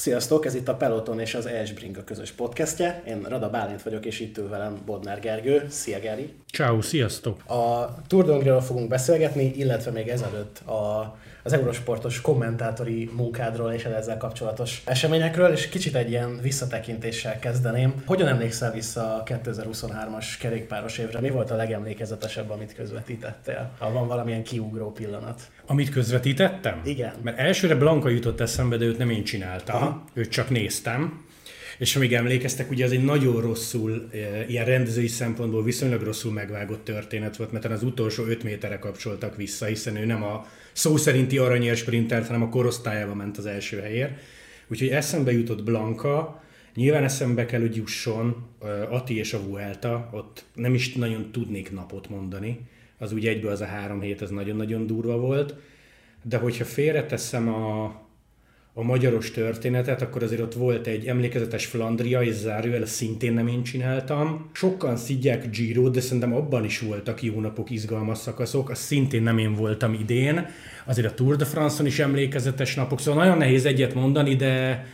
Sziasztok, ez itt a Peloton és az Esbrink a közös podcastje. Én Rada Bálint vagyok, és itt ül velem Bodnár Gergő. Szia, Geri! Ciao, sziasztok! A Tour de fogunk beszélgetni, illetve még ezelőtt a az Eurosportos kommentátori munkádról és ezzel kapcsolatos eseményekről, és kicsit egy ilyen visszatekintéssel kezdeném. Hogyan emlékszel vissza a 2023-as kerékpáros évre? Mi volt a legemlékezetesebb, amit közvetítettél? Ha van valamilyen kiugró pillanat. Amit közvetítettem? Igen. Mert elsőre Blanka jutott eszembe, de őt nem én csináltam, Aha. őt csak néztem. És amíg emlékeztek, ugye az egy nagyon rosszul, e, ilyen rendezői szempontból viszonylag rosszul megvágott történet volt, mert az utolsó 5 méterre kapcsoltak vissza, hiszen ő nem a szó szerinti aranyér sprintert, hanem a korosztályába ment az első helyért. Úgyhogy eszembe jutott Blanka, Nyilván eszembe kell, hogy jusson Ati és a Vuelta, ott nem is nagyon tudnék napot mondani, az úgy egyből az a három hét, az nagyon-nagyon durva volt, de hogyha félreteszem a, a magyaros történetet, akkor azért ott volt egy emlékezetes Flandria, és zárójel, szintén nem én csináltam. Sokan szidják Giro, de szerintem abban is voltak jó napok, izgalmas szakaszok, az szintén nem én voltam idén. Azért a Tour de France-on is emlékezetes napok, szóval nagyon nehéz egyet mondani, de,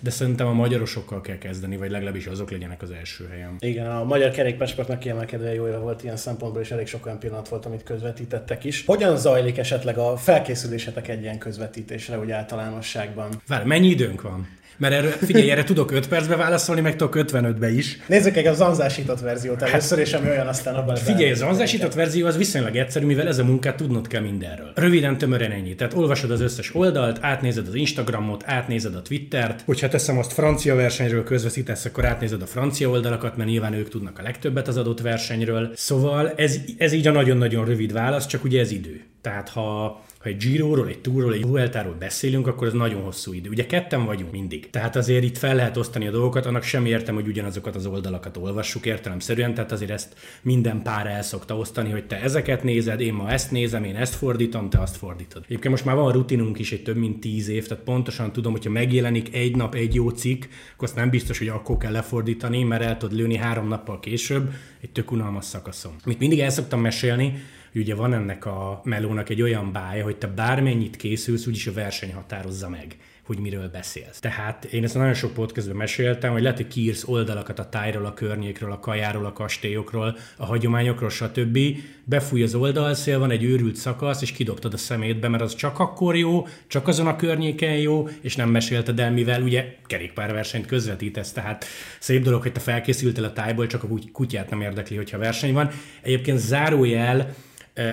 de szerintem a magyarosokkal kell kezdeni, vagy legalábbis azok legyenek az első helyen. Igen, a magyar kerékpársportnak kiemelkedően jó éve volt ilyen szempontból, és elég sok olyan pillanat volt, amit közvetítettek is. Hogyan zajlik esetleg a felkészülésetek egy ilyen közvetítésre, úgy általánosságban? Várj, mennyi időnk van? Mert erre, figyelj, erre tudok 5 percbe válaszolni, meg tudok 55-be is. Nézzük egy a zanzásított verziót először, és ami olyan aztán abban. Figyelj, a zanzásított verzió az viszonylag egyszerű, mivel ez a munkát tudnod kell mindenről. Röviden, tömören ennyi. Tehát olvasod az összes oldalt, átnézed az Instagramot, átnézed a Twittert. Hogyha teszem azt francia versenyről közvetítesz, akkor átnézed a francia oldalakat, mert nyilván ők tudnak a legtöbbet az adott versenyről. Szóval ez, ez így a nagyon-nagyon rövid válasz, csak ugye ez idő. Tehát ha ha egy Giro-ról, egy Tourról, egy Vueltáról beszélünk, akkor ez nagyon hosszú idő. Ugye ketten vagyunk mindig. Tehát azért itt fel lehet osztani a dolgokat, annak sem értem, hogy ugyanazokat az oldalakat olvassuk értelemszerűen, tehát azért ezt minden pár el szokta osztani, hogy te ezeket nézed, én ma ezt nézem, én ezt fordítom, te azt fordítod. Egyébként most már van rutinunk is egy több mint tíz év, tehát pontosan tudom, hogyha megjelenik egy nap egy jó cikk, akkor azt nem biztos, hogy akkor kell lefordítani, mert el tudod lőni három nappal később egy tök unalmas szakaszon. Amit mindig el szoktam mesélni, ugye van ennek a melónak egy olyan bája, hogy te bármennyit készülsz, úgyis a verseny határozza meg hogy miről beszélsz. Tehát én ezt nagyon sok podcastben meséltem, hogy lehet, hogy kiírsz oldalakat a tájról, a környékről, a kajáról, a kastélyokról, a hagyományokról, stb. Befúj az oldalszél, van egy őrült szakasz, és kidobtad a szemétbe, mert az csak akkor jó, csak azon a környéken jó, és nem mesélted el, mivel ugye kerékpárversenyt közvetítesz. Tehát szép dolog, hogy te felkészültél a tájból, csak a kutyát nem érdekli, hogyha verseny van. Egyébként zárójel,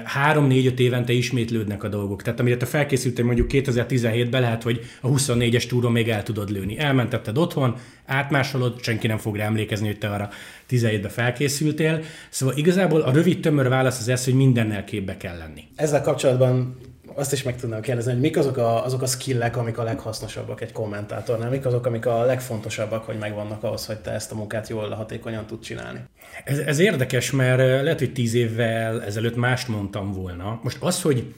három-négy-öt évente ismétlődnek a dolgok. Tehát amire te felkészültél mondjuk 2017-ben, lehet, hogy a 24-es túron még el tudod lőni. Elmentetted otthon, átmásolod, senki nem fog rá emlékezni, hogy te arra 17-ben felkészültél. Szóval igazából a rövid tömör válasz az ez, hogy mindennel képbe kell lenni. Ezzel kapcsolatban azt is meg tudnám kérdezni, hogy mik azok a, azok a skillek, amik a leghasznosabbak egy kommentátornál, mik azok, amik a legfontosabbak, hogy megvannak ahhoz, hogy te ezt a munkát jól, hatékonyan tud csinálni. Ez, ez érdekes, mert lehet, hogy tíz évvel ezelőtt mást mondtam volna. Most az, hogy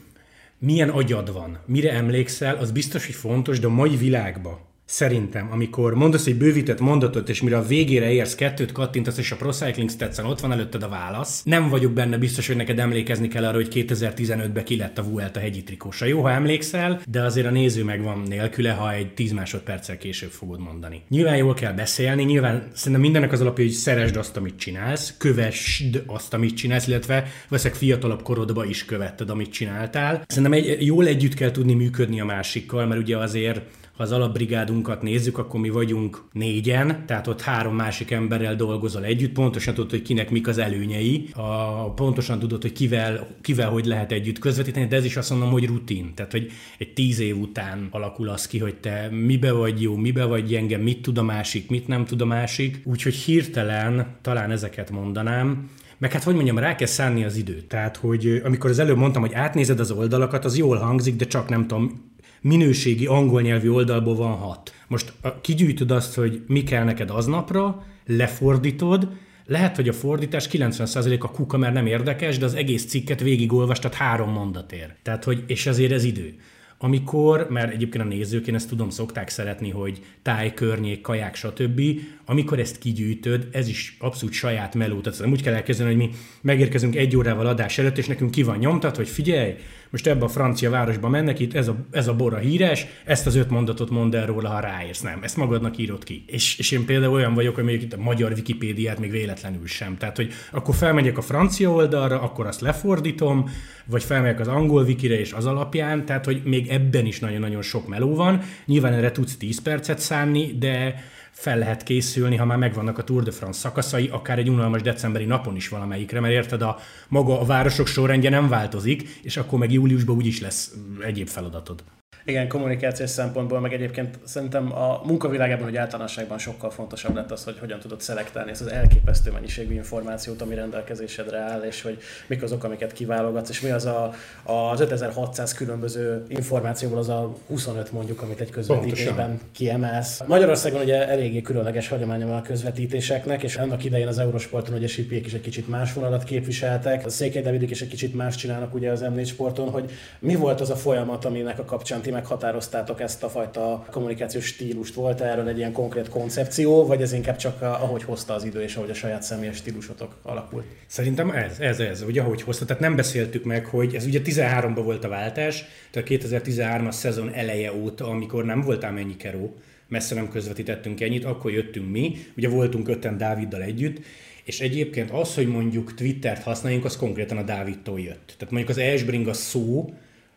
milyen agyad van, mire emlékszel, az biztos, hogy fontos, de a mai világban Szerintem, amikor mondasz egy bővített mondatot, és mire a végére érsz, kettőt kattintasz, és a Procycling Stetson ott van előtted a válasz, nem vagyok benne biztos, hogy neked emlékezni kell arra, hogy 2015-ben ki lett a Vuelta hegyi trikósa. Jó, ha emlékszel, de azért a néző meg van nélküle, ha egy 10 másodperccel később fogod mondani. Nyilván jól kell beszélni, nyilván szerintem mindennek az alapja, hogy szeresd azt, amit csinálsz, kövessd azt, amit csinálsz, illetve veszek fiatalabb korodba is követted, amit csináltál. Szerintem egy, jól együtt kell tudni működni a másikkal, mert ugye azért ha az alapbrigádunkat nézzük, akkor mi vagyunk négyen, tehát ott három másik emberrel dolgozol együtt, pontosan tudod, hogy kinek mik az előnyei, a, pontosan tudod, hogy kivel, kivel hogy lehet együtt közvetíteni, de ez is azt mondom, hogy rutin. Tehát, hogy egy tíz év után alakul az ki, hogy te mibe vagy jó, mibe vagy gyenge, mit tud a másik, mit nem tud a másik. Úgyhogy hirtelen talán ezeket mondanám. Meg hát, hogy mondjam, rá kell szánni az időt. Tehát, hogy amikor az előbb mondtam, hogy átnézed az oldalakat, az jól hangzik, de csak nem tudom, minőségi angol nyelvű oldalból van hat. Most kigyűjtöd azt, hogy mi kell neked aznapra, lefordítod, lehet, hogy a fordítás 90% a kuka, mert nem érdekes, de az egész cikket végigolvastad három mondatér. Tehát, hogy, és azért ez idő amikor, mert egyébként a nézők, én ezt tudom, szokták szeretni, hogy táj, környék, kaják, stb. Amikor ezt kigyűjtöd, ez is abszolút saját meló. Tehát úgy kell elkezdeni, hogy mi megérkezünk egy órával adás előtt, és nekünk ki van nyomtat, hogy figyelj, most ebbe a francia városba mennek, itt ez a, ez a bora híres, ezt az öt mondatot mondd el róla, ha ráérsz. Nem, ezt magadnak írod ki. És, és én például olyan vagyok, hogy még itt a magyar Wikipédiát még véletlenül sem. Tehát, hogy akkor felmegyek a francia oldalra, akkor azt lefordítom, vagy felmegyek az angol wikire és az alapján, tehát, hogy még ebben is nagyon-nagyon sok meló van. Nyilván erre tudsz 10 percet szánni, de fel lehet készülni, ha már megvannak a Tour de France szakaszai, akár egy unalmas decemberi napon is valamelyikre, mert érted, a maga a városok sorrendje nem változik, és akkor meg júliusban úgyis lesz egyéb feladatod. Igen, kommunikációs szempontból, meg egyébként szerintem a munkavilágában, hogy általánosságban sokkal fontosabb lett az, hogy hogyan tudod szelektálni ezt az elképesztő mennyiségű információt, ami rendelkezésedre áll, és hogy mik azok, amiket kiválogatsz, és mi az a, az 5600 különböző információból az a 25 mondjuk, amit egy közvetítésben kiemelsz. Magyarországon ugye eléggé különleges hagyománya van a közvetítéseknek, és annak idején az Eurosporton ugye Sipiek is egy kicsit más vonalat képviseltek, a Székely Davidek is egy kicsit más csinálnak ugye az M4 sporton, hogy mi volt az a folyamat, aminek a kapcsán ti meghatároztátok ezt a fajta kommunikációs stílust? Volt erről egy ilyen konkrét koncepció, vagy ez inkább csak ahogy hozta az idő, és ahogy a saját személyes stílusotok alakult? Szerintem ez, ez, ez, ugye ahogy hozta. Tehát nem beszéltük meg, hogy ez ugye 13-ban volt a váltás, tehát 2013-as szezon eleje óta, amikor nem voltál mennyi keró, messze nem közvetítettünk ennyit, akkor jöttünk mi, ugye voltunk öten Dáviddal együtt, és egyébként az, hogy mondjuk Twittert használjunk, az konkrétan a Dávidtól jött. Tehát mondjuk az Esbring a szó,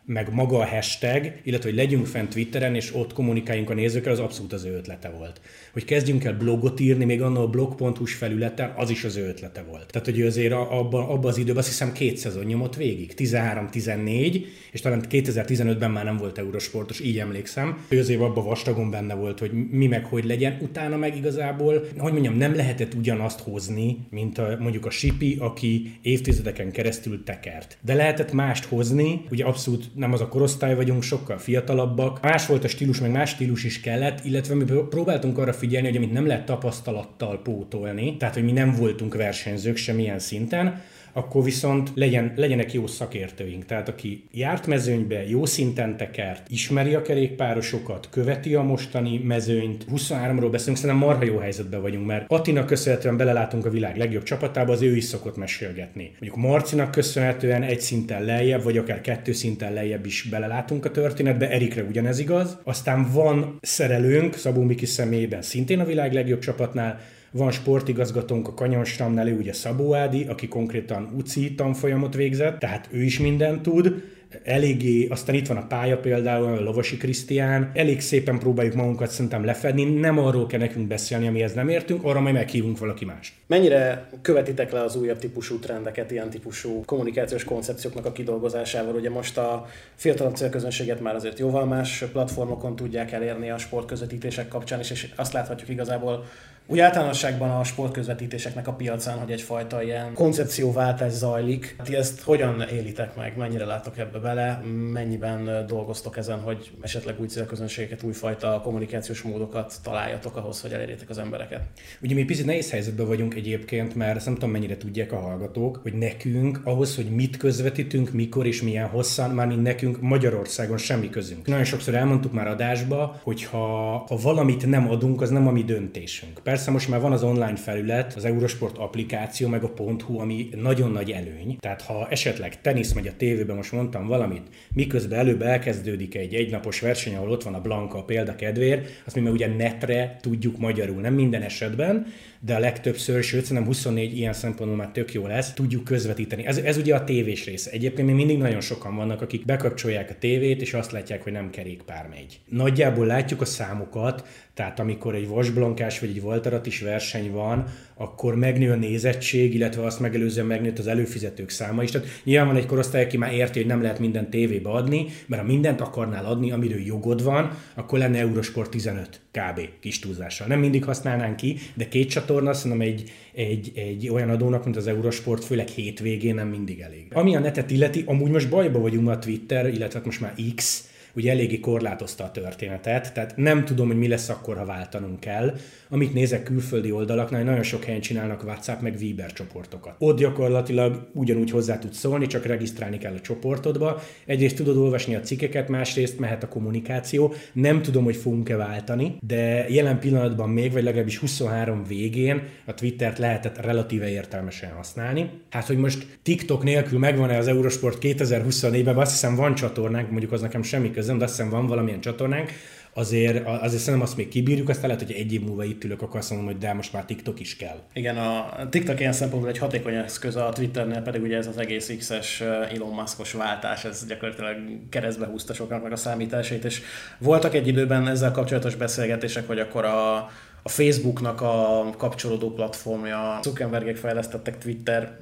meg maga a hashtag, illetve hogy legyünk fent Twitteren, és ott kommunikáljunk a nézőkkel, az abszolút az ő ötlete volt. Hogy kezdjünk el blogot írni, még annak a blog.hu-s felületen, az is az ő ötlete volt. Tehát, hogy azért abban abba az időben azt hiszem két szezon nyomott végig, 13-14, és talán 2015-ben már nem volt eurosportos, így emlékszem. Ő azért abban vastagon benne volt, hogy mi meg hogy legyen. Utána meg igazából, hogy mondjam, nem lehetett ugyanazt hozni, mint a, mondjuk a Sipi, aki évtizedeken keresztül tekert. De lehetett mást hozni, ugye abszolút nem az a korosztály vagyunk, sokkal fiatalabbak. Más volt a stílus, meg más stílus is kellett, illetve mi próbáltunk arra figyelni, hogy amit nem lehet tapasztalattal pótolni, tehát hogy mi nem voltunk versenyzők semmilyen szinten, akkor viszont legyen, legyenek jó szakértőink. Tehát aki járt mezőnybe, jó szinten tekert, ismeri a kerékpárosokat, követi a mostani mezőnyt. 23-ról beszélünk, szerintem marha jó helyzetben vagyunk, mert Attinak köszönhetően belelátunk a világ legjobb csapatába, az ő is szokott mesélgetni. Mondjuk Marcinak köszönhetően egy szinten lejjebb, vagy akár kettő szinten lejjebb is belelátunk a történetbe, Erikre ugyanez igaz. Aztán van szerelőnk, Szabó Miki személyében szintén a világ legjobb csapatnál, van sportigazgatónk a Kanyonstamnál, ő ugye Szabó Ádi, aki konkrétan UCI tanfolyamot végzett, tehát ő is mindent tud, eléggé, aztán itt van a pálya például, a Lovasi Krisztián, elég szépen próbáljuk magunkat szerintem lefedni, nem arról kell nekünk beszélni, amihez nem értünk, arra majd meghívunk valaki más. Mennyire követitek le az újabb típusú trendeket, ilyen típusú kommunikációs koncepcióknak a kidolgozásával? Ugye most a fiatalabb célközönséget már azért jóval más platformokon tudják elérni a sportközvetítések kapcsán is, és azt láthatjuk igazából úgy általánosságban a sportközvetítéseknek a piacán, hogy egyfajta ilyen koncepcióváltás zajlik. Ti ezt hogyan élitek meg? Mennyire látok ebbe bele? Mennyiben dolgoztok ezen, hogy esetleg új célközönségeket, újfajta kommunikációs módokat találjatok ahhoz, hogy elérjétek az embereket? Ugye mi picit nehéz helyzetben vagyunk egyébként, mert nem tudom mennyire tudják a hallgatók, hogy nekünk ahhoz, hogy mit közvetítünk, mikor és milyen hosszan, már mint nekünk Magyarországon semmi közünk. Nagyon sokszor elmondtuk már adásba, hogy ha, ha valamit nem adunk, az nem a mi döntésünk. Persze most már van az online felület, az Eurosport applikáció, meg a .hu, ami nagyon nagy előny. Tehát ha esetleg tenisz megy a tévében, most mondtam valamit, miközben előbb elkezdődik egy egynapos verseny, ahol ott van a Blanka a példa kedvér, azt mi már ugye netre tudjuk magyarul, nem minden esetben, de a legtöbbször, sőt szerintem 24 ilyen szempontból már tök jó lesz, tudjuk közvetíteni. Ez, ez ugye a tévés része. Egyébként még mindig nagyon sokan vannak, akik bekapcsolják a tévét, és azt látják, hogy nem kerékpár megy. Nagyjából látjuk a számokat, tehát amikor egy vasblankás vagy egy voltarat is verseny van, akkor megnő a nézettség, illetve azt megelőzően megnőtt az előfizetők száma is. Tehát nyilván van egy korosztály, aki már érti, hogy nem lehet minden tévébe adni, mert ha mindent akarnál adni, amiről jogod van, akkor lenne Eurosport 15 kb. kis túlzással. Nem mindig használnánk ki, de két csatorna szerintem egy, egy, egy olyan adónak, mint az Eurosport, főleg hétvégén nem mindig elég. Ami a netet illeti, amúgy most bajba vagyunk a Twitter, illetve hát most már X, ugye eléggé korlátozta a történetet, tehát nem tudom, hogy mi lesz akkor, ha váltanunk kell. Amit nézek külföldi oldalaknál, nagyon sok helyen csinálnak WhatsApp meg Viber csoportokat. Ott gyakorlatilag ugyanúgy hozzá tudsz szólni, csak regisztrálni kell a csoportodba. Egyrészt tudod olvasni a cikkeket, másrészt mehet a kommunikáció. Nem tudom, hogy fogunk-e váltani, de jelen pillanatban még, vagy legalábbis 23 végén a Twittert lehetett relatíve értelmesen használni. Hát, hogy most TikTok nélkül megvan-e az Eurosport 2024-ben, azt hiszem van csatornánk, mondjuk az nekem semmi közöm, de azt hiszem van valamilyen csatornánk, azért, azért szerintem azt még kibírjuk, aztán lehet, hogy egy év múlva itt ülök, akkor azt mondom, hogy de most már TikTok is kell. Igen, a TikTok ilyen szempontból egy hatékony eszköz, a Twitternél pedig ugye ez az egész X-es Elon Muskos váltás, ez gyakorlatilag keresztbe húzta soknak meg a számításait, és voltak egy időben ezzel kapcsolatos beszélgetések, hogy akkor a a Facebooknak a kapcsolódó platformja, Zuckerbergek fejlesztettek Twitter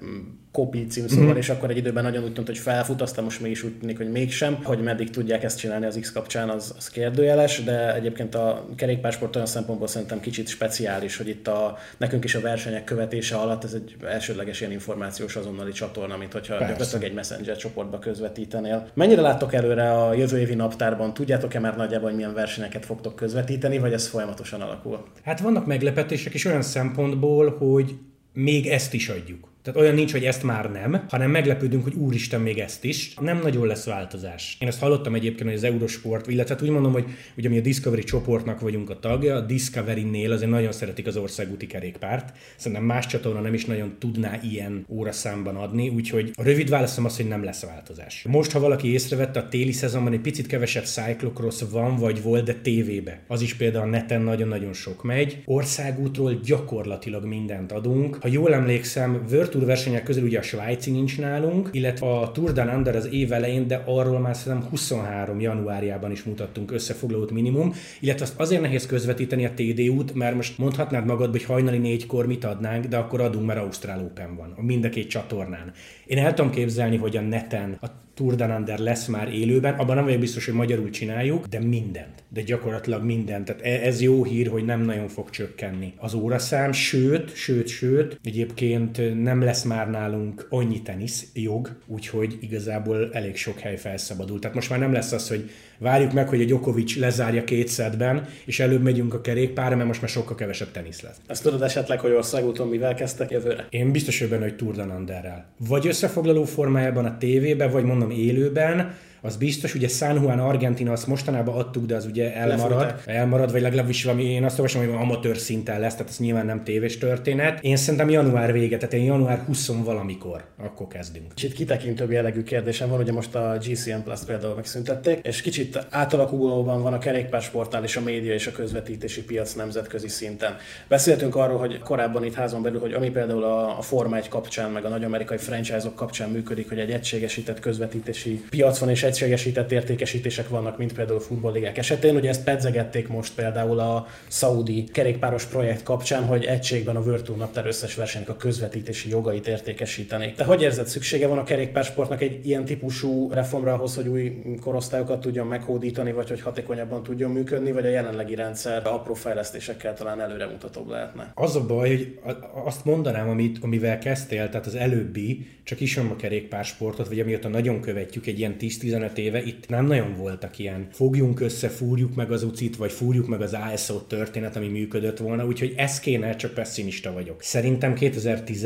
copy címszóval, mm-hmm. és akkor egy időben nagyon úgy tűnt, hogy felfut, aztán most mégis úgy tűnik, hogy mégsem. Hogy meddig tudják ezt csinálni az X kapcsán, az, az kérdőjeles, de egyébként a kerékpársport olyan szempontból szerintem kicsit speciális, hogy itt a, nekünk is a versenyek követése alatt ez egy elsődleges ilyen információs azonnali csatorna, mint hogyha gyakorlatilag egy messenger csoportba közvetítenél. Mennyire láttok előre a jövő évi naptárban? Tudjátok-e már nagyjából, hogy milyen versenyeket fogtok közvetíteni, vagy ez folyamatosan alakul? Hát vannak meglepetések is olyan szempontból, hogy még ezt is adjuk. Tehát olyan nincs, hogy ezt már nem, hanem meglepődünk, hogy úristen, még ezt is. Nem nagyon lesz változás. Én ezt hallottam egyébként, hogy az Eurosport, illetve hát úgy mondom, hogy ugye mi a Discovery csoportnak vagyunk a tagja, a Discovery-nél azért nagyon szeretik az országúti kerékpárt. Szerintem más csatorna nem is nagyon tudná ilyen óraszámban adni, úgyhogy a rövid válaszom az, hogy nem lesz változás. Most, ha valaki észrevette, a téli szezonban egy picit kevesebb cyclocross van, vagy volt, de tévébe. Az is például a neten nagyon-nagyon sok megy. Országútról gyakorlatilag mindent adunk. Ha jól emlékszem, World Tour versenyek közül ugye a svájci nincs nálunk, illetve a Tour de Under az év elején, de arról már szerintem 23 januárjában is mutattunk összefoglalót minimum, illetve azt azért nehéz közvetíteni a TD-út, mert most mondhatnád magad, hogy hajnali négykor mit adnánk, de akkor adunk, mert Ausztrál Open van, mind a két csatornán. Én el tudom képzelni, hogy a neten a Tour de Under lesz már élőben, abban nem vagyok biztos, hogy magyarul csináljuk, de mindent, de gyakorlatilag mindent. Tehát e- ez jó hír, hogy nem nagyon fog csökkenni az óraszám, sőt, sőt, sőt, egyébként nem lesz már nálunk annyi tenisz jog, úgyhogy igazából elég sok hely felszabadult. Tehát most már nem lesz az, hogy várjuk meg, hogy a Djokovic lezárja két szedben, és előbb megyünk a kerékpárra, mert most már sokkal kevesebb tenisz lesz. Ezt tudod esetleg, hogy országúton mivel kezdtek jövőre? Én biztos vagyok benne, hogy Tour de. Vagy összefoglaló formájában a tévében, vagy mondom élőben, az biztos, ugye San Juan Argentina azt mostanában adtuk, de az ugye elmarad, Lefújták. elmarad, vagy legalábbis valami, én azt olvasom, hogy amatőr szinten lesz, tehát ez nyilván nem tévés történet. Én szerintem január vége, tehát én január 20 valamikor, akkor kezdünk. Kicsit kitekintőbb jellegű kérdésem van, ugye most a GCN Plus például megszüntették, és kicsit átalakulóban van a kerékpársportnál és a média és a közvetítési piac nemzetközi szinten. Beszéltünk arról, hogy korábban itt házon belül, hogy ami például a, a Forma 1 kapcsán, meg a nagy amerikai franchise-ok kapcsán működik, hogy egy egységesített közvetítési piac van, és egységesített értékesítések vannak, mint például a futballigák esetén. Ugye ezt pedzegették most például a Saudi kerékpáros projekt kapcsán, hogy egységben a Tour naptár összes versenynek a közvetítési jogait értékesítenék. De hogy érzed, szüksége van a kerékpársportnak egy ilyen típusú reformra ahhoz, hogy új korosztályokat tudjon meghódítani, vagy hogy hatékonyabban tudjon működni, vagy a jelenlegi rendszer apró fejlesztésekkel talán előremutatóbb lehetne? Az a baj, hogy azt mondanám, amit, amivel kezdtél, tehát az előbbi, csak is a kerékpársportot, vagy amióta nagyon követjük egy ilyen 10-15 éve, itt nem nagyon voltak ilyen fogjunk össze, fúrjuk meg az ucit, vagy fúrjuk meg az ASO történet, ami működött volna, úgyhogy ez kéne, csak pessimista vagyok. Szerintem 2010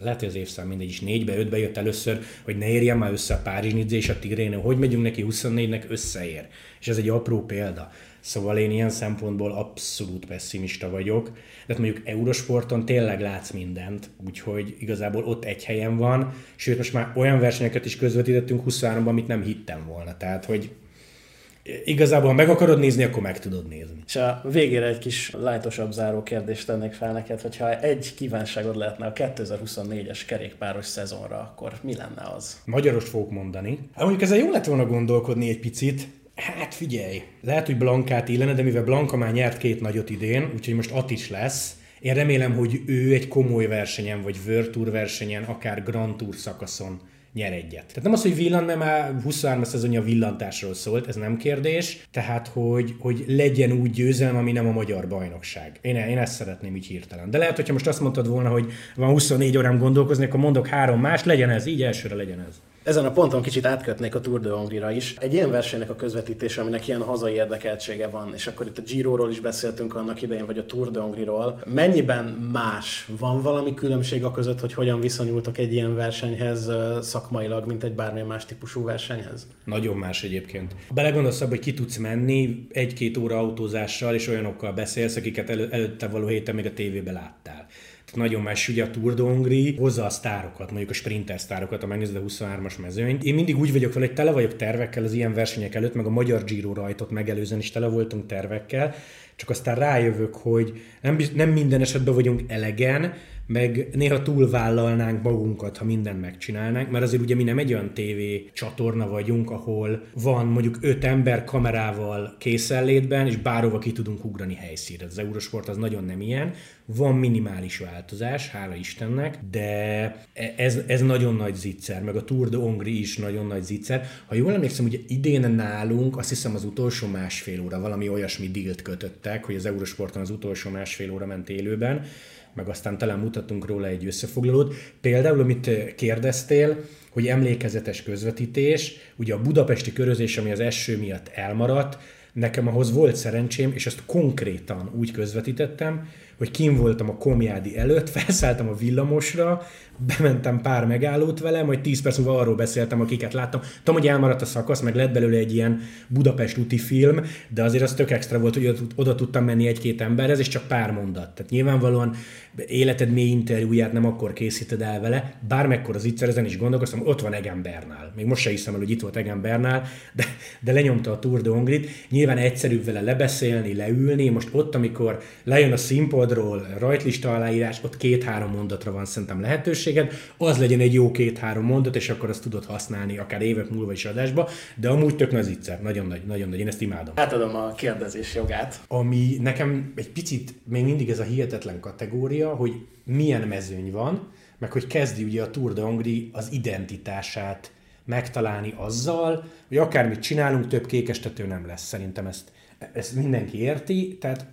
lehet, hogy az évszám mindegy is négybe, ötbe jött először, hogy ne érjen már össze a Párizs és a Tigréne, hogy megyünk neki 24-nek összeér. És ez egy apró példa. Szóval én ilyen szempontból abszolút pessimista vagyok. De mondjuk Eurosporton tényleg látsz mindent, úgyhogy igazából ott egy helyen van, sőt most már olyan versenyeket is közvetítettünk 23-ban, amit nem hittem volna. Tehát, hogy igazából, ha meg akarod nézni, akkor meg tudod nézni. És a végére egy kis lájtosabb záró kérdést tennék fel neked, hogyha egy kívánságod lehetne a 2024-es kerékpáros szezonra, akkor mi lenne az? Magyaros fogok mondani. Hát mondjuk ezzel jó lett volna gondolkodni egy picit, Hát figyelj, lehet, hogy Blankát illene, de mivel Blanka már nyert két nagyot idén, úgyhogy most At is lesz, én remélem, hogy ő egy komoly versenyen, vagy World Tour versenyen, akár Grand Tour szakaszon nyer egyet. Tehát nem az, hogy villant, mert már 23 szezonja villantásról szólt, ez nem kérdés, tehát hogy, hogy legyen úgy győzelem, ami nem a magyar bajnokság. Én, én ezt szeretném így hirtelen. De lehet, hogyha most azt mondtad volna, hogy van 24 órám gondolkozni, akkor mondok három más, legyen ez, így elsőre legyen ez. Ezen a ponton kicsit átkötnék a Tour de Hongrie-ra is. Egy ilyen versenynek a közvetítése, aminek ilyen hazai érdekeltsége van, és akkor itt a Giro-ról is beszéltünk annak idején, vagy a Tour de Hongrie-ról. Mennyiben más? Van valami különbség a között, hogy hogyan viszonyultak egy ilyen versenyhez szakmailag, mint egy bármilyen más típusú versenyhez? Nagyon más egyébként. Belegondolsz abba, hogy ki tudsz menni egy-két óra autózással, és olyanokkal beszélsz, akiket elő, előtte való héten még a tévébe láttál nagyon más, ugye a Tour de Hongrie hozza a sztárokat, mondjuk a sprinter sztárokat, a megnézed a 23-as mezőnyt. Én mindig úgy vagyok vele, hogy tele vagyok tervekkel az ilyen versenyek előtt, meg a magyar Giro rajtot megelőzően is tele voltunk tervekkel, csak aztán rájövök, hogy nem, nem minden esetben vagyunk elegen, meg néha túlvállalnánk magunkat, ha mindent megcsinálnánk, mert azért ugye mi nem egy olyan tévé csatorna vagyunk, ahol van mondjuk öt ember kamerával készenlétben, és bárhova ki tudunk ugrani helyszínre. Az Eurosport az nagyon nem ilyen. Van minimális változás, hála Istennek, de ez, ez nagyon nagy zicser, meg a Tour de Hongrie is nagyon nagy zicser. Ha jól emlékszem, ugye idén nálunk, azt hiszem az utolsó másfél óra valami olyasmi dílt kötöttek, hogy az Eurosporton az utolsó másfél óra ment élőben, meg aztán talán mutatunk róla egy összefoglalót. Például, amit kérdeztél, hogy emlékezetes közvetítés, ugye a budapesti körözés, ami az eső miatt elmaradt, nekem ahhoz volt szerencsém, és ezt konkrétan úgy közvetítettem, hogy kim voltam a komjádi előtt, felszálltam a villamosra, bementem pár megállót vele, majd 10 perc múlva arról beszéltem, akiket láttam. Tudom, hogy elmaradt a szakasz, meg lett belőle egy ilyen Budapest úti film, de azért az tök extra volt, hogy oda, tudtam menni egy-két emberhez, és csak pár mondat. Tehát nyilvánvalóan életed mély interjúját nem akkor készíted el vele, bármekkor az itt ezen is gondolkoztam, ott van Egen Bernál. Még most se hiszem el, hogy itt volt Egen Bernál, de, de lenyomta a Tour de Hongrit. Nyilván egyszerűbb vele lebeszélni, leülni, most ott, amikor lejön a színpadról, rajtlista aláírás, ott két-három mondatra van szerintem lehetőséged, az legyen egy jó két-három mondat, és akkor azt tudod használni akár évek múlva is adásba, de amúgy tök nagy zicser, nagyon nagy, nagyon nagy, én ezt imádom. Átadom a kérdezés jogát. Ami nekem egy picit még mindig ez a hihetetlen kategória, kategória, hogy milyen mezőny van, meg hogy kezdi ugye a Tour de Hongrie az identitását megtalálni azzal, hogy akármit csinálunk, több kékestető nem lesz. Szerintem ezt, ezt mindenki érti, tehát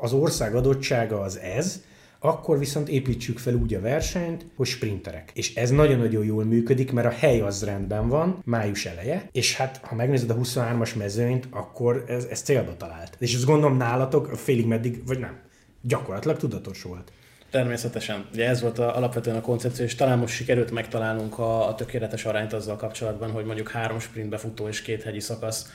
az ország adottsága az ez, akkor viszont építsük fel úgy a versenyt, hogy sprinterek. És ez nagyon-nagyon jól működik, mert a hely az rendben van, május eleje, és hát ha megnézed a 23-as mezőnyt, akkor ez, ez célba talált. És ezt gondolom nálatok félig meddig, vagy nem, gyakorlatilag tudatos volt. Természetesen. Ugye ez volt a, alapvetően a koncepció, és talán most sikerült megtalálnunk a, a tökéletes arányt azzal kapcsolatban, hogy mondjuk három sprintbe futó és két hegyi szakasz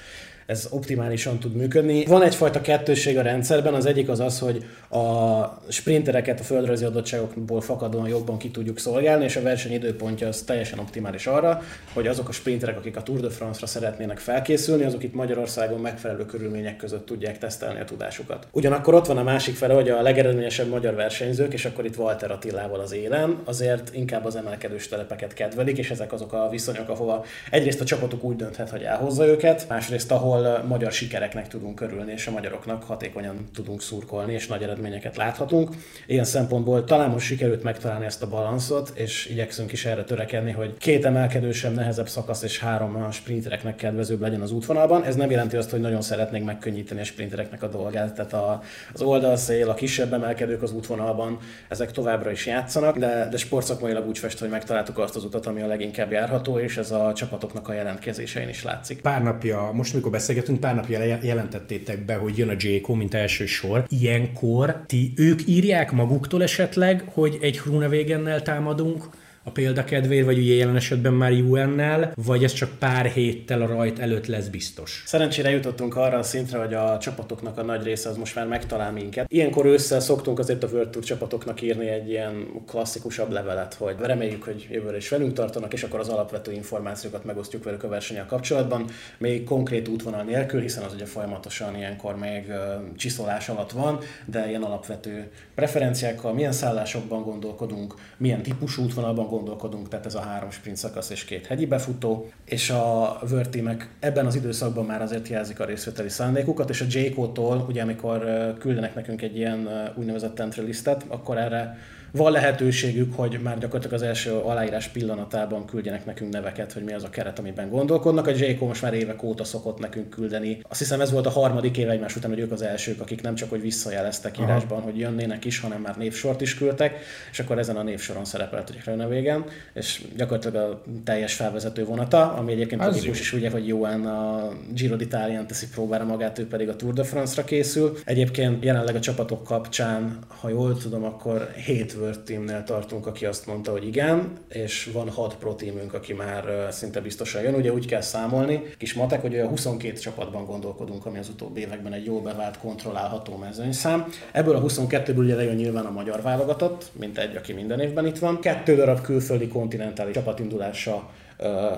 ez optimálisan tud működni. Van egyfajta kettősség a rendszerben, az egyik az az, hogy a sprintereket a földrajzi adottságokból fakadóan jobban ki tudjuk szolgálni, és a verseny időpontja az teljesen optimális arra, hogy azok a sprinterek, akik a Tour de France-ra szeretnének felkészülni, azok itt Magyarországon megfelelő körülmények között tudják tesztelni a tudásukat. Ugyanakkor ott van a másik fele, hogy a legeredményesebb magyar versenyzők, és akkor itt Walter Attilával az élen, azért inkább az emelkedős telepeket kedvelik, és ezek azok a viszonyok, ahova egyrészt a csapatuk úgy dönthet, hogy elhozza őket, másrészt ahol ahol magyar sikereknek tudunk örülni, és a magyaroknak hatékonyan tudunk szurkolni, és nagy eredményeket láthatunk. Ilyen szempontból talán most sikerült megtalálni ezt a balanszot, és igyekszünk is erre törekedni, hogy két emelkedősebb, nehezebb szakasz és három a sprintereknek kedvezőbb legyen az útvonalban. Ez nem jelenti azt, hogy nagyon szeretnénk megkönnyíteni a sprintereknek a dolgát, tehát a, az oldalszél, a kisebb emelkedők az útvonalban, ezek továbbra is játszanak, de, de sportszakmailag úgy fest, hogy megtaláltuk azt az utat, ami a leginkább járható, és ez a csapatoknak a jelentkezésein is látszik. Pár napja, most mikor beszélgetünk, pár napja jelentettétek be, hogy jön a J.Co., mint első sor. Ilyenkor ti ők írják maguktól esetleg, hogy egy Hrunevégennel támadunk, a példakedvéért, vagy ugye jelen esetben már UN-nel, vagy ez csak pár héttel a rajt előtt lesz biztos? Szerencsére jutottunk arra a szintre, hogy a csapatoknak a nagy része az most már megtalál minket. Ilyenkor ősszel szoktunk azért a World Tour csapatoknak írni egy ilyen klasszikusabb levelet, hogy reméljük, hogy jövőre is velünk tartanak, és akkor az alapvető információkat megosztjuk velük a versenyel kapcsolatban, még konkrét útvonal nélkül, hiszen az ugye folyamatosan ilyenkor még csiszolás alatt van, de ilyen alapvető preferenciákkal, milyen szállásokban gondolkodunk, milyen típusú útvonalban gondolkodunk, tehát ez a három sprint szakasz és két hegyi befutó, és a Team-ek ebben az időszakban már azért jelzik a részvételi szándékukat, és a JCO-tól, ugye amikor küldenek nekünk egy ilyen úgynevezett entry listet, akkor erre van lehetőségük, hogy már gyakorlatilag az első aláírás pillanatában küldjenek nekünk neveket, hogy mi az a keret, amiben gondolkodnak. A JCO most már évek óta szokott nekünk küldeni. Azt hiszem ez volt a harmadik év egymás után, hogy ők az elsők, akik nem csak hogy visszajeleztek Aha. írásban, hogy jönnének is, hanem már névsort is küldtek, és akkor ezen a névsoron szerepelt, hogy régen, és gyakorlatilag a teljes felvezető vonata, ami egyébként Az logikus is ugye, hogy Johan a Giro d'Italián teszi próbára magát, ő pedig a Tour de France-ra készül. Egyébként jelenleg a csapatok kapcsán, ha jól tudom, akkor 7 World Teamnél tartunk, aki azt mondta, hogy igen, és van 6 pro teamünk, aki már szinte biztosan jön. Ugye úgy kell számolni, kis matek, hogy olyan 22 csapatban gondolkodunk, ami az utóbbi években egy jól bevált, kontrollálható mezőnyszám. Ebből a 22-ből ugye lejön nyilván a magyar válogatott, mint egy, aki minden évben itt van. Kettő darab külföldi kontinentális csapatindulása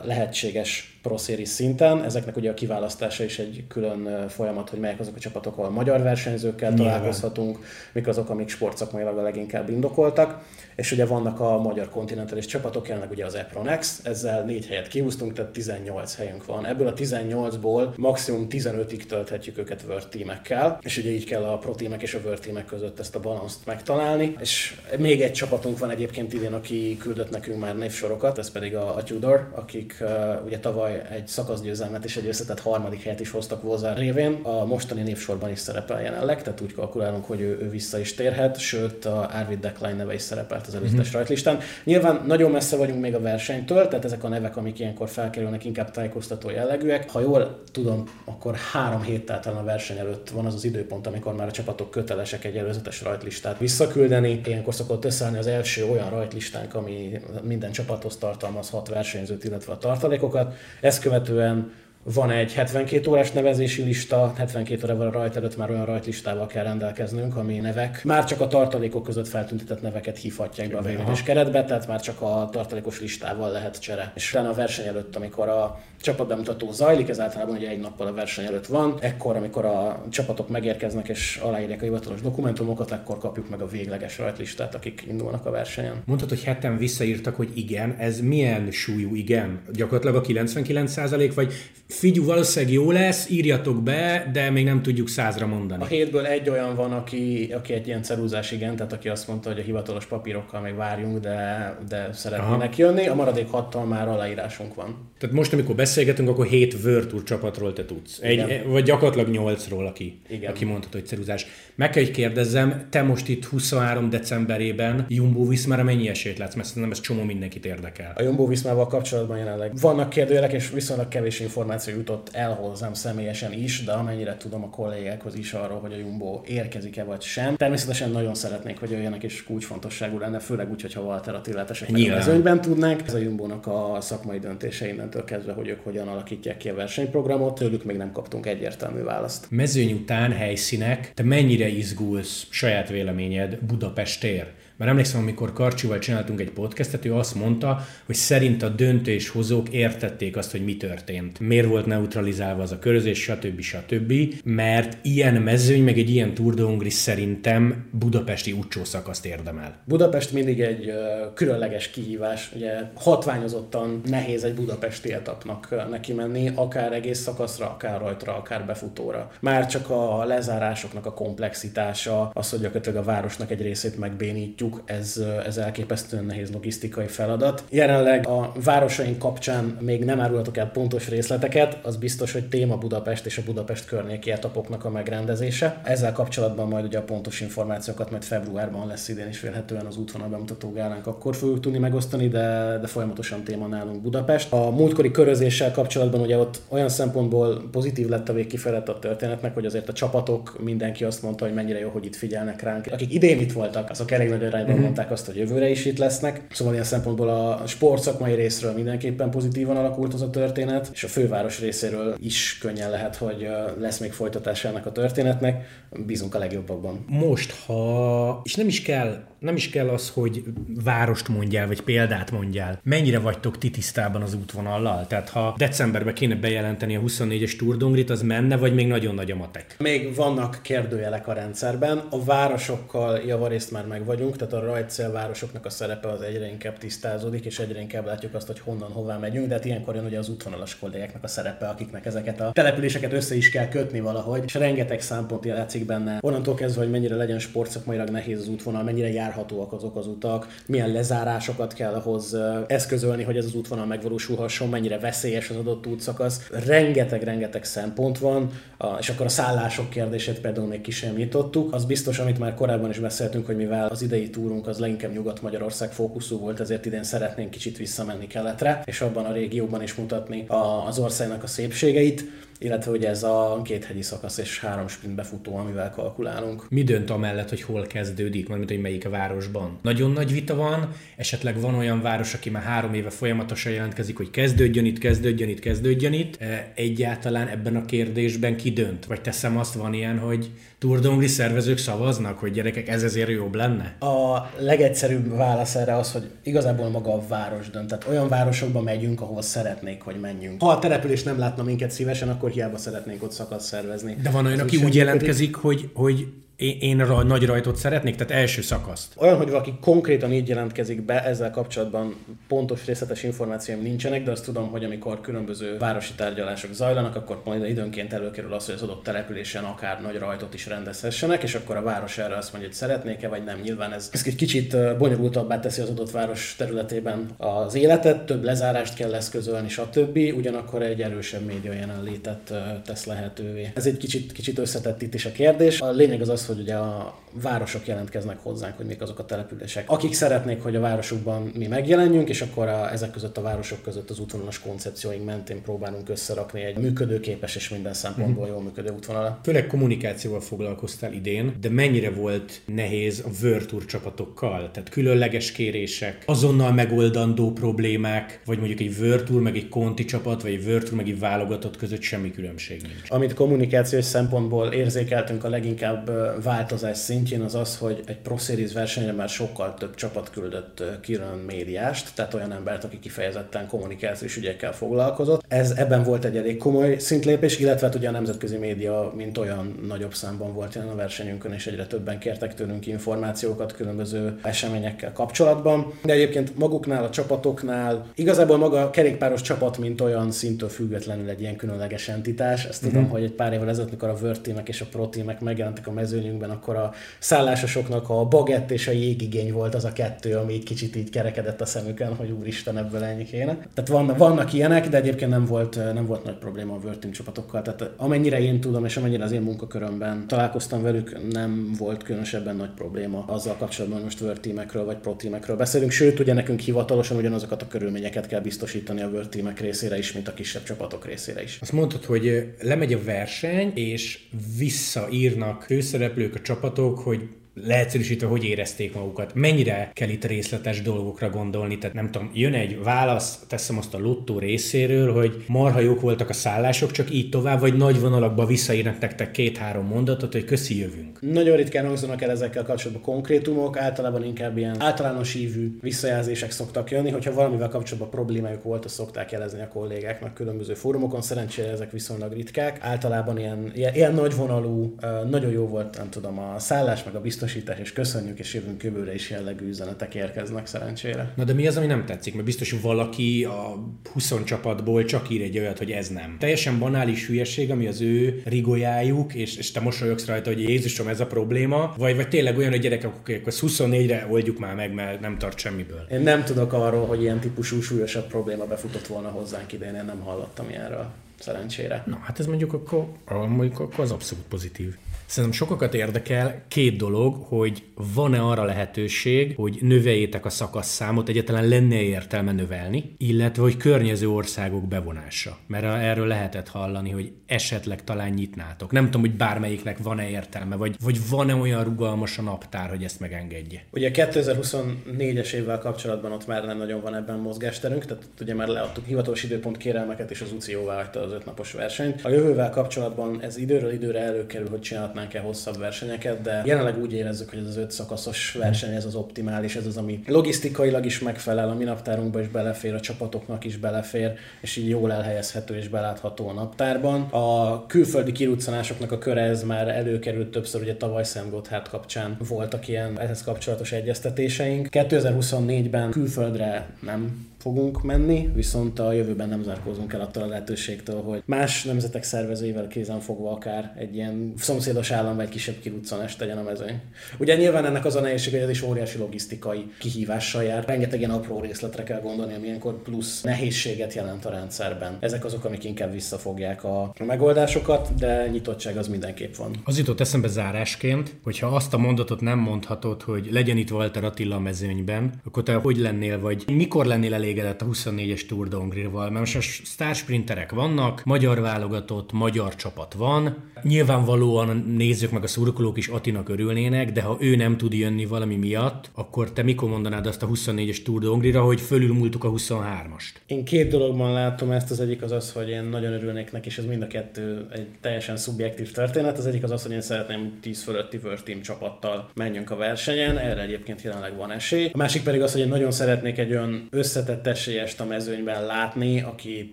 lehetséges Pro Series szinten. Ezeknek ugye a kiválasztása is egy külön folyamat, hogy melyek azok a csapatok, ahol magyar versenyzőkkel Nyilván. találkozhatunk, mik azok, amik sportszakmailag a leginkább indokoltak. És ugye vannak a magyar kontinentális csapatok, jelenleg ugye az Epronex, ezzel négy helyet kihúztunk, tehát 18 helyünk van. Ebből a 18-ból maximum 15-ig tölthetjük őket World teamekkel, és ugye így kell a Pro teamek és a World teamek között ezt a balanszt megtalálni. És még egy csapatunk van egyébként idén, aki küldött nekünk már névsorokat, ez pedig a, a Tudor, akik uh, ugye tavaly egy szakaszgyőzelmet és egy összetett harmadik helyet is hoztak Vozár révén. A mostani névsorban is szerepel jelenleg, tehát úgy kalkulálunk, hogy ő, ő vissza is térhet, sőt a Arvid Decline neve is szerepelt az előzetes uh-huh. rajtlistán. Nyilván nagyon messze vagyunk még a versenytől, tehát ezek a nevek, amik ilyenkor felkerülnek, inkább tájékoztató jellegűek. Ha jól tudom, akkor három héttel talán a verseny előtt van az az időpont, amikor már a csapatok kötelesek egy előzetes rajtlistát visszaküldeni. Ilyenkor szokott összeállni az első olyan rajtlistánk, ami minden csapathoz tartalmaz hat versenyzőt, illetve a tartalékokat. Ezt követően van egy 72 órás nevezési lista, 72 órával a rajt előtt már olyan rajtlistával kell rendelkeznünk, ami nevek már csak a tartalékok között feltüntetett neveket hívhatják be a végleges keretbe, tehát már csak a tartalékos listával lehet csere. És utána a verseny előtt, amikor a csapatbemutató zajlik, ez általában ugye egy nappal a verseny előtt van, ekkor, amikor a csapatok megérkeznek és aláírják a hivatalos dokumentumokat, akkor kapjuk meg a végleges rajtlistát, akik indulnak a versenyen. Mondtad, hogy heten visszaírtak, hogy igen. Ez milyen súlyú igen? Gyakorlatilag a 99% vagy figyú, valószínűleg jó lesz, írjatok be, de még nem tudjuk százra mondani. A hétből egy olyan van, aki, aki egy ilyen ceruzás igen, tehát aki azt mondta, hogy a hivatalos papírokkal még várjunk, de, de szeretnének Aha. jönni. A maradék hattal már aláírásunk van. Tehát most, amikor beszélgetünk, akkor hét Tour csapatról te tudsz. Egy, Igen. vagy gyakorlatilag nyolcról, aki, Igen. aki mondható, hogy ceruzás. Meg kell, hogy kérdezzem, te most itt 23 decemberében Jumbo Viszmára mennyi esélyt látsz? Mert szerintem ez csomó mindenkit érdekel. A Jumbo Viszmával kapcsolatban jelenleg vannak kérdőjelek, és viszonylag kevés információ jutott el hozzám személyesen is, de amennyire tudom a kollégákhoz is arról, hogy a Jumbo érkezik-e vagy sem. Természetesen nagyon szeretnék, hogy jöjjenek, és kulcsfontosságú lenne, főleg úgy, hogyha Walter Attilát esetleg a mezőnyben tudnánk. Ez a Jumbo-nak a szakmai döntése innentől kezdve, hogy ők hogyan alakítják ki a versenyprogramot. Tőlük még nem kaptunk egyértelmű választ. Mezőny után helyszínek, te mennyire izgulsz saját véleményed Budapestér? Mert emlékszem, amikor Karcsival csináltunk egy podcastet, ő azt mondta, hogy szerint a döntéshozók értették azt, hogy mi történt. Miért volt neutralizálva az a körözés, stb. stb. Mert ilyen mezőny, meg egy ilyen Tour de Hongrie szerintem budapesti úcsó szakaszt érdemel. Budapest mindig egy különleges kihívás, ugye hatványozottan nehéz egy budapesti etapnak neki menni, akár egész szakaszra, akár rajtra, akár befutóra. Már csak a lezárásoknak a komplexitása, az, hogy gyakorlatilag a városnak egy részét megbénítjuk, ez, ö, ez elképesztően nehéz logisztikai feladat. Jelenleg a városaink kapcsán még nem árulhatok el pontos részleteket, az biztos, hogy téma Budapest és a Budapest környéki etapoknak a megrendezése. Ezzel kapcsolatban majd ugye a pontos információkat majd februárban lesz idén is vélhetően az útvonal bemutató gálánk, akkor fogjuk tudni megosztani, de, de folyamatosan téma nálunk Budapest. A múltkori körözéssel kapcsolatban ugye ott olyan szempontból pozitív lett a végkifejlet a történetnek, hogy azért a csapatok, mindenki azt mondta, hogy mennyire jó, hogy itt figyelnek ránk. Akik idén itt voltak, azok elég nagy arányban mm-hmm. mondták azt, hogy jövőre is itt lesznek. Szóval ilyen szempontból a sportszakmai részről mindenképpen pozitívan alakult az a történet, és a főváros részéről is könnyen lehet, hogy lesz még folytatása ennek a történetnek. Bízunk a legjobbakban. Most, ha, és nem is kell, nem is kell az, hogy várost mondjál, vagy példát mondjál. Mennyire vagytok ti tisztában az útvonallal? Tehát ha decemberben kéne bejelenteni a 24-es Tour de Hongrie-t, az menne, vagy még nagyon nagy a matek? Még vannak kérdőjelek a rendszerben. A városokkal javarészt már meg vagyunk, tehát a rajtcélvárosoknak a szerepe az egyre inkább tisztázódik, és egyre inkább látjuk azt, hogy honnan, hová megyünk, de hát ilyenkor jön ugye az útvonalas kollégáknak a szerepe, akiknek ezeket a településeket össze is kell kötni valahogy, és rengeteg számpont játszik benne. Onnantól kezdve, hogy mennyire legyen sportszakmailag nehéz az útvonal, mennyire járhatóak azok az utak, milyen lezárásokat kell ahhoz eszközölni, hogy ez az útvonal megvalósulhasson, mennyire veszélyes az adott útszakasz. Rengeteg-rengeteg szempont van, és akkor a szállások kérdését például még ki sem nyitottuk. Az biztos, amit már korábban is beszéltünk, hogy mivel az idei túrunk az leginkább Nyugat-Magyarország fókuszú volt, ezért idén szeretnénk kicsit visszamenni keletre, és abban a régióban is mutatni az országnak a szépségeit illetve hogy ez a két hegyi szakasz és három sprint befutó, amivel kalkulálunk. Mi dönt amellett, hogy hol kezdődik, mint hogy melyik a városban? Nagyon nagy vita van, esetleg van olyan város, aki már három éve folyamatosan jelentkezik, hogy kezdődjön itt, kezdődjön itt, kezdődjön itt. E, egyáltalán ebben a kérdésben ki dönt? Vagy teszem azt, van ilyen, hogy turdongli szervezők szavaznak, hogy gyerekek, ez ezért jobb lenne? A legegyszerűbb válasz erre az, hogy igazából maga a város dönt. Tehát olyan városokba megyünk, ahol szeretnék, hogy menjünk. Ha a település nem látna minket szívesen, akkor hiába szeretnénk ott szakasz szervezni. De van olyan, aki úgy jelentkezik, hogy, hogy én, én ra, nagy rajtot szeretnék, tehát első szakaszt. Olyan, hogy valaki konkrétan így jelentkezik be, ezzel kapcsolatban pontos részletes információim nincsenek, de azt tudom, hogy amikor különböző városi tárgyalások zajlanak, akkor majd időnként előkerül az, hogy az adott településen akár nagy rajtot is rendezhessenek, és akkor a város erre azt mondja, hogy szeretnék-e, vagy nem. Nyilván ez, ez egy kicsit bonyolultabbá teszi az adott város területében az életet, több lezárást kell eszközölni, stb. Ugyanakkor egy erősebb média jelenlétet tesz lehetővé. Ez egy kicsit, kicsit összetett itt is a kérdés. A lényeg az az, hogy ugye a városok jelentkeznek hozzánk, hogy mik azok a települések, akik szeretnék, hogy a városokban mi megjelenjünk, és akkor a, ezek között a városok között az útvonalas koncepcióink mentén próbálunk összerakni egy működőképes és minden szempontból jól működő útvonalat. Főleg kommunikációval foglalkoztál idén, de mennyire volt nehéz a Virtuur csapatokkal? Tehát különleges kérések, azonnal megoldandó problémák, vagy mondjuk egy Virtuur meg egy Conti csapat, vagy egy Virtuur meg egy válogatott között semmi különbség nincs. Amit kommunikációs szempontból érzékeltünk a leginkább változás szintjén az az, hogy egy Pro Series versenyre már sokkal több csapat küldött külön médiást, tehát olyan embert, aki kifejezetten kommunikációs ügyekkel foglalkozott. Ez ebben volt egy elég komoly szintlépés, illetve hát ugye a nemzetközi média, mint olyan nagyobb számban volt jelen a versenyünkön, és egyre többen kértek tőlünk információkat különböző eseményekkel kapcsolatban. De egyébként maguknál, a csapatoknál, igazából maga a kerékpáros csapat, mint olyan szintől függetlenül egy ilyen különleges entitás. Ezt mm-hmm. tudom, hogy egy pár évvel ezelőtt, mikor a World és a Pro megjelentek a mezőnyünkben, akkor a szállásosoknak a bagett és a jégigény volt az a kettő, ami egy kicsit így kerekedett a szemükön, hogy úristen ebből ennyi kéne. Tehát vannak, vannak ilyenek, de egyébként nem volt, nem volt nagy probléma a World csapatokkal. Tehát amennyire én tudom, és amennyire az én munkakörömben találkoztam velük, nem volt különösebben nagy probléma azzal kapcsolatban, hogy most World vagy Pro beszélünk. Sőt, ugye nekünk hivatalosan ugyanazokat a körülményeket kell biztosítani a World részére is, mint a kisebb csapatok részére is. Azt mondtad, hogy lemegy a verseny, és visszaírnak főszereplők a csapatok, hogy leegyszerűsítve, hogy érezték magukat. Mennyire kell itt részletes dolgokra gondolni? Tehát nem tudom, jön egy válasz, teszem azt a lottó részéről, hogy marha jók voltak a szállások, csak így tovább, vagy nagy vonalakba visszaírnak nektek két-három mondatot, hogy köszi jövünk. Nagyon ritkán hangzanak el ezekkel kapcsolatban konkrétumok, általában inkább ilyen általános ívű visszajelzések szoktak jönni, hogyha valamivel kapcsolatban problémájuk volt, azt szokták jelezni a kollégáknak különböző fórumokon, szerencsére ezek viszonylag ritkák. Általában ilyen, ilyen, nagy vonalú, nagyon jó volt, nem tudom, a szállás, meg a biztonság biztosítás, és köszönjük, és jövünk jövőre is jellegű üzenetek érkeznek szerencsére. Na de mi az, ami nem tetszik? Mert biztos, hogy valaki a 20 csapatból csak ír egy olyat, hogy ez nem. Teljesen banális hülyeség, ami az ő rigolyájuk, és, és te mosolyogsz rajta, hogy Jézusom, ez a probléma, vagy, vagy tényleg olyan, hogy gyerekek, akkor 24-re oldjuk már meg, mert nem tart semmiből. Én nem tudok arról, hogy ilyen típusú súlyosabb probléma befutott volna hozzánk idén, én nem hallottam ilyenről szerencsére. Na, hát ez mondjuk akkor, mondjuk akkor az abszolút pozitív. Szerintem sokakat érdekel két dolog, hogy van-e arra lehetőség, hogy növeljétek a szakasszámot, egyáltalán lenne értelme növelni, illetve hogy környező országok bevonása. Mert erről lehetett hallani, hogy esetleg talán nyitnátok. Nem tudom, hogy bármelyiknek van-e értelme, vagy, vagy van-e olyan rugalmas a naptár, hogy ezt megengedje. Ugye 2024-es évvel kapcsolatban ott már nem nagyon van ebben mozgásterünk, tehát ugye már leadtuk hivatalos időpont kérelmeket, és az UCI jóvá az ötnapos versenyt. A jövővel kapcsolatban ez időről időre előkerül, hogy csinálhatnánk tudnánk-e hosszabb versenyeket, de jelenleg úgy érezzük, hogy ez az öt szakaszos verseny, ez az optimális, ez az, ami logisztikailag is megfelel, a mi naptárunkba is belefér, a csapatoknak is belefér, és így jól elhelyezhető és belátható a naptárban. A külföldi kiruccanásoknak a köre ez már előkerült többször, ugye tavaly Szent Gotthard kapcsán voltak ilyen ehhez kapcsolatos egyeztetéseink. 2024-ben külföldre nem fogunk menni, viszont a jövőben nem zárkózunk el attól a lehetőségtől, hogy más nemzetek szervezőivel kézen fogva akár egy ilyen szomszédos állam vagy kisebb kiruccanás tegyen a mezőny. Ugye nyilván ennek az a nehézség, hogy ez is óriási logisztikai kihívással jár. Rengeteg ilyen apró részletre kell gondolni, ami ilyenkor plusz nehézséget jelent a rendszerben. Ezek azok, amik inkább visszafogják a megoldásokat, de nyitottság az mindenképp van. Az jutott eszembe zárásként, hogyha azt a mondatot nem mondhatod, hogy legyen itt Walter Attila a mezőnyben, akkor te hogy lennél, vagy mikor lennél elégedett a 24-es Tour de Hongrie-val? Mert most a sztár sprinterek vannak, magyar válogatott, magyar csapat van. Nyilvánvalóan nézzük meg a szurkolók is Atinak örülnének, de ha ő nem tud jönni valami miatt, akkor te mikor mondanád azt a 24-es Tour de Hongrie-ra, hogy fölülmúltuk a 23-ast? Én két dologban látom ezt, az egyik az az, hogy én nagyon örülnék neki, és ez mind a kettő egy teljesen szubjektív történet. Az egyik az az, hogy én szeretném 10 fölötti World Team csapattal menjünk a versenyen, erre egyébként jelenleg van esély. A másik pedig az, hogy én nagyon szeretnék egy olyan összetett esélyest a mezőnyben látni, aki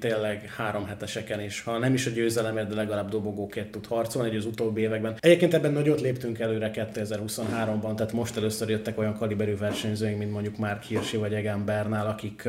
tényleg három heteseken is, ha nem is a győzelemért, de legalább dobogókért tud harcolni, egy az utóbbi években. Egyébként ebben nagyot léptünk előre 2023-ban, tehát most először jöttek olyan kaliberű versenyzőink, mint mondjuk Mark Hirschi vagy Egan Bernál, akik,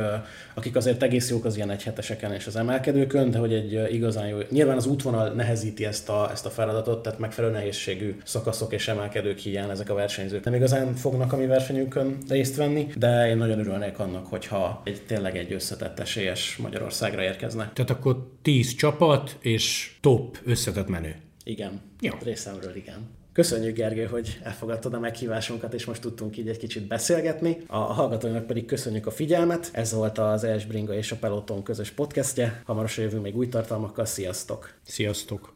akik azért egész jók az ilyen egyheteseken és az emelkedőkön, de hogy egy igazán jó. Nyilván az útvonal nehezíti ezt a, ezt a feladatot, tehát megfelelő nehézségű szakaszok és emelkedők hiány ezek a versenyzők nem igazán fognak a mi versenyünkön részt venni, de én nagyon örülnék annak, hogyha egy tényleg egy összetett esélyes Magyarországra érkezne. Tehát akkor 10 csapat és top összetett menő. Igen, Jó. részemről igen. Köszönjük, Gergő, hogy elfogadtad a meghívásunkat, és most tudtunk így egy kicsit beszélgetni. A hallgatóinak pedig köszönjük a figyelmet. Ez volt az Es Bringa és a Peloton közös podcastje. Hamarosan jövünk még új tartalmakkal. Sziasztok! Sziasztok!